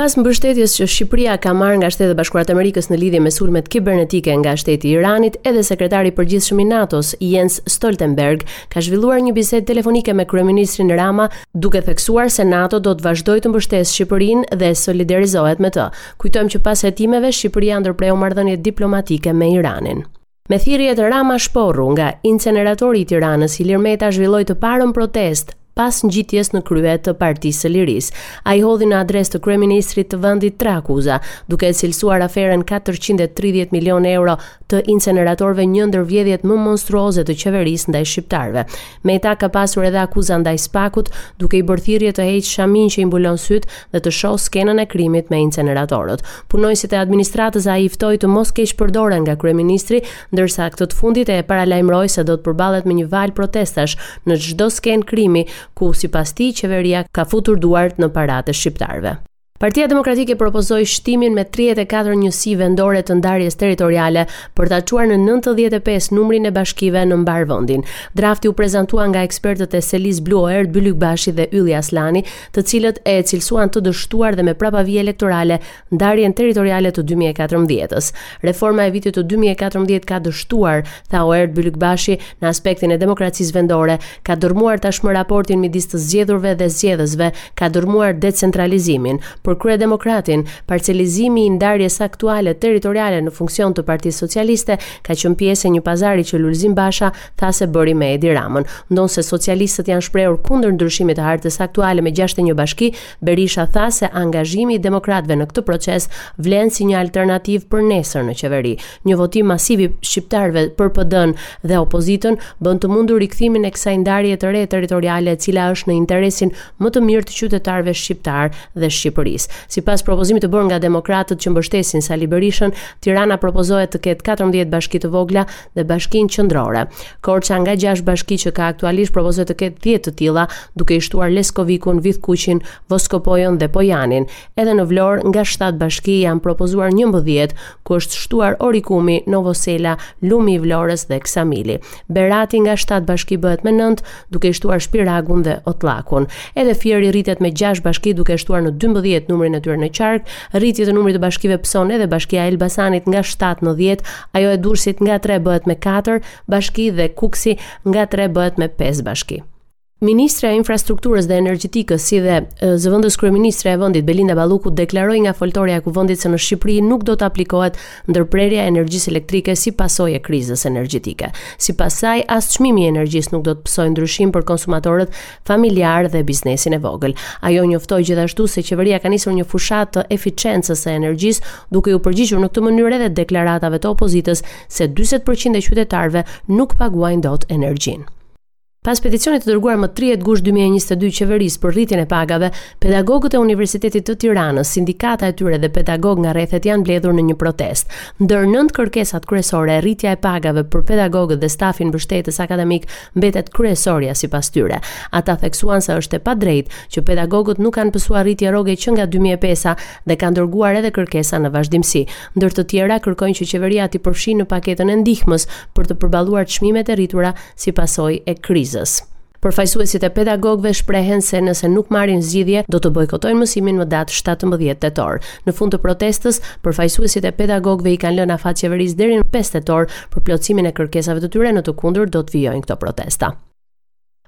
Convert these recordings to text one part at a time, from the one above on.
Pas mbështetjes që Shqipëria ka marrë nga Shtetet e Bashkuara të Amerikës në lidhje me sulmet kibernetike nga shteti i Iranit, edhe sekretari i përgjithshëm i NATO-s, Jens Stoltenberg, ka zhvilluar një bisedë telefonike me kryeministrin Rama, duke theksuar se NATO do të vazhdojë të mbështesë Shqipërinë dhe solidarizohet me të. Kujtojmë që pas hetimeve Shqipëria ndërpreu marrëdhëniet diplomatike me Iranin. Me thirrjet Rama shporru nga inceneratori i Tiranës, Ilir Meta zhvilloi të parën protestë pas ngjitjes në krye të Partisë së Lirisë. Ai hodhi në adresë të kryeministrit të vendit tre akuza, duke e cilësuar aferën 430 milionë euro të inceneratorëve një ndër vjedhjet më monstruoze të qeverisë ndaj shqiptarëve. Meta ka pasur edhe akuza ndaj SPAK-ut, duke i bërë thirrje të heqë shaminë që i mbulon sytë dhe të shohë skenën e krimit me inceneratorët. Punonjësit e administratës ai i ftoi të mos keqpërdoren nga kryeministri, ndërsa këtë të fundit e paralajmëroi se do të përballet me një valë protestash në çdo skenë krimi, ku sipas tij qeveria ka futur duart në paratë e shqiptarëve. Partia Demokratike propozoi shtimin me 34 njësi vendore të ndarjes territoriale për ta çuar në 95 numrin e bashkive në mbarë vendin. Drafti u prezantua nga ekspertët e selisë blu Oerd Bylykbashi dhe Ylli Asllani, të cilët e cilësuan të dështuar dhe me prapavijë elektorale ndarjen territoriale të 2014-s. Reforma e vitit dy mijë e katërmbëdhjetë ka dështuar, tha Oerd Bylykbashi, në aspektin e demokracisë vendore, ka dërrmuar tashmë raportin midis të zgjedhurve dhe zgjedhësve, ka dërrmuar decentralizimin. Për kryedemokratin, parcelizimi i ndarjes aktuale territoriale në funksion të Partisë Socialiste ka qenë pjesë e një pazari që Lulzim Basha tha se bëri me Edi Ramën. Ndonëse socialistët janë shprehur kundër ndryshimit të hartës aktuale me gjashtëdhjetë e një bashki, Berisha tha se angazhimi i demokratëve në këtë proces vlen si një alternativë për nesër në qeveri. Një votim masiv i shqiptarëve për PD-në dhe opozitën bën të mundur rikthimin e kësaj ndarjeje të re territoriale e cila është në interesin më të mirë të qytetarëve shqiptarë dhe Shqipërisë. Sipas propozimit të bërë nga demokratët që mbështesin Sali Berishën, Tirana propozohet të ketë katërmbëdhjetë bashki të vogla dhe bashkinë qendrore. Korça nga 6 bashki që ka aktualisht propozohet të ketë 10 të tilla, duke i shtuar Leskovikun, Vithkuqin, Voskopojën dhe Pojanin. Edhe në Vlorë nga 7 bashki janë propozuar 11, ku është shtuar Orikumi, Novosela, Lumi i Vlorës dhe Ksamili. Berati nga 7 bashki bëhet me 9, duke i shtuar Shpiragun dhe Otllakun. Edhe Fieri rritet me 6 bashki duke e çuar në 12 numrin e tyre në qark, rritje të numrit të bashkive pëson edhe bashkia e Elbasanit nga 7 në 10, ajo e Durrësit nga 3 bëhet me 4 bashki dhe Kukësi nga 3 bëhet me 5 bashki. Ministrja e Infrastrukturës dhe Energjetikës si dhe zëvendëskryeministrja e vendit Belinda Balluku deklaroi nga foltorja e Kuvendit se në Shqipëri nuk do të aplikohet Ndërprerja e energjisë elektrike si pasojë e krizës energjetike. Sipas saj, as çmimi i energjisë nuk do të pësojë ndryshim për konsumatorët familjarë dhe biznesin e vogël. Ajo njoftoi gjithashtu se qeveria ka nisur një fushatë të efiçencës së energjisë, duke u përgjigjur në këtë mënyrë edhe deklaratave të opozitës se 40% e qytetarëve nuk paguajnë dot energjinë. Pas peticionit të dërguar më 30 gusht 2022 qeverisë për rritjen e pagave, pedagogët e Universitetit të Tiranës, sindikata e tyre dhe pedagogë nga rrethet janë mbledhur në një protestë. Ndër nëntë kërkesat kryesore, rritja e pagave për pedagogët dhe stafin mbështetës akademik mbetet kryesorja sipas tyre. Ata theksuan se është e padrejtë që pedagogët nuk kanë pësuar rritje rroge që nga 2005-a dhe kanë dërguar edhe kërkesa në vazhdimësi. Ndër të tjera, kërkojnë që qeveria t'i përfshijë në paketën e ndihmës për të përballuar çmimet e rritura si pasojë e krizës. Përfaqësuesit e pedagogëve shprehen se nëse nuk marrin zgjidhje, do të bojkotojnë mësimin më datë 17 tetor. Në fund të protestës, përfaqësuesit e pedagogëve i kanë lënë afat qeverisë deri në 5 tetor për plotësimin e kërkesave të tyre, në të kundërt do të vijojnë këto protesta.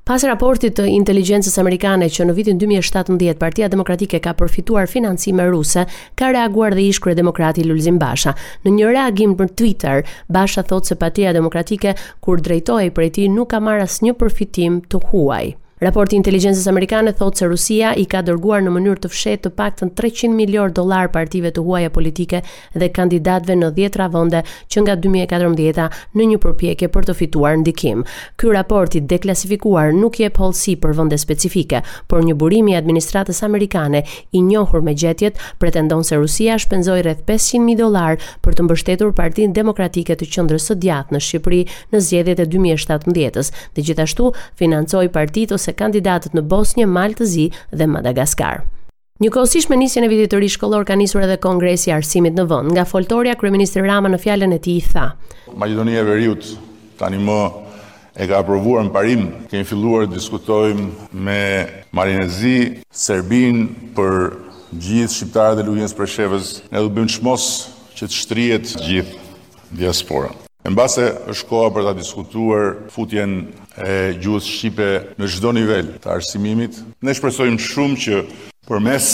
Pas raportit të inteligjencës amerikane që në vitin 2017 Partia Demokratike ka përfituar financime ruse, ka reaguar dhe ish-kryedemokrati Lulzim Basha. Në një reagim në Twitter, Basha thotë se Partia Demokratike kur drejtohej prej tij nuk ka marrë asnjë përfitim të huaj. Raporti i inteligjencës amerikane thotë se Rusia i ka dërguar në mënyrë të fshehtë të paktën 300 milionë dollarë partive të huaja politike dhe kandidatëve në dhjetëra vende që nga dy mijë e katërmbëdhjeta në një përpjekje për të fituar ndikim. Ky raport i deklasifikuar nuk jep hollësi për vende specifike, por një burim i administratës amerikane i njohur me gjetjet pretendon se Rusia shpenzoi rreth pesëqind mijë dollarë për të mbështetur Partinë Demokratike të qendrës së djathtë në Shqipëri në zgjedhjet e dy mijë e shtatëmbëdhjetës dhe gjithashtu financoi partitë ose kandidatët në Bosnjë, Mal të Zi dhe Madagaskar. Njëkohësisht me nisjen e vitit të ri shkollor ka nisur edhe Kongresi i Arsimit në vend. Nga foltorja, kryeministri Rama në fjalën e tij tha. Maqedonia e Veriut tani më e ka aprovuar në parim. Kemi filluar të diskutojmë me Malin e Zi, Serbinë për gjithë shqiptarët e Luginës Preshevës. Ne do bëjmë çmos që të shtrihet gjithë diaspora. E mbase është koha për ta diskutuar futjen e gjuhës shqipe në çdo nivel të arsimimit. Ne shpresojmë shumë që përmes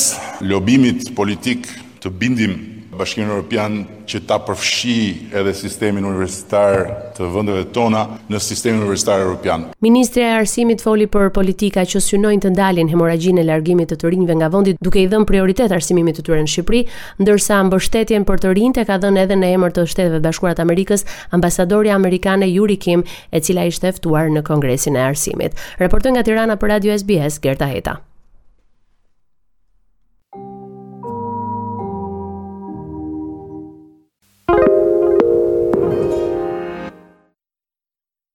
lobimit politik të bindim Bashkimin Europian që ta përfshijë edhe sistemin universitar të vendeve tona në sistemin universitar europian. Ministrja e Arsimit foli për politika që synojnë të ndalin hemorragjinë e largimit të të rinjve nga vendi duke i dhënë prioritet arsimimit të tyre në Shqipëri, ndërsa mbështetjen për të rinjtë ka dhënë edhe në emër të Shteteve të Bashkuara të Amerikës ambasadorja amerikane Yuri Kim, e cila ishte e ftuar në Kongresin e Arsimit. Raporton nga Tirana për Radio SBS Gerta Heta.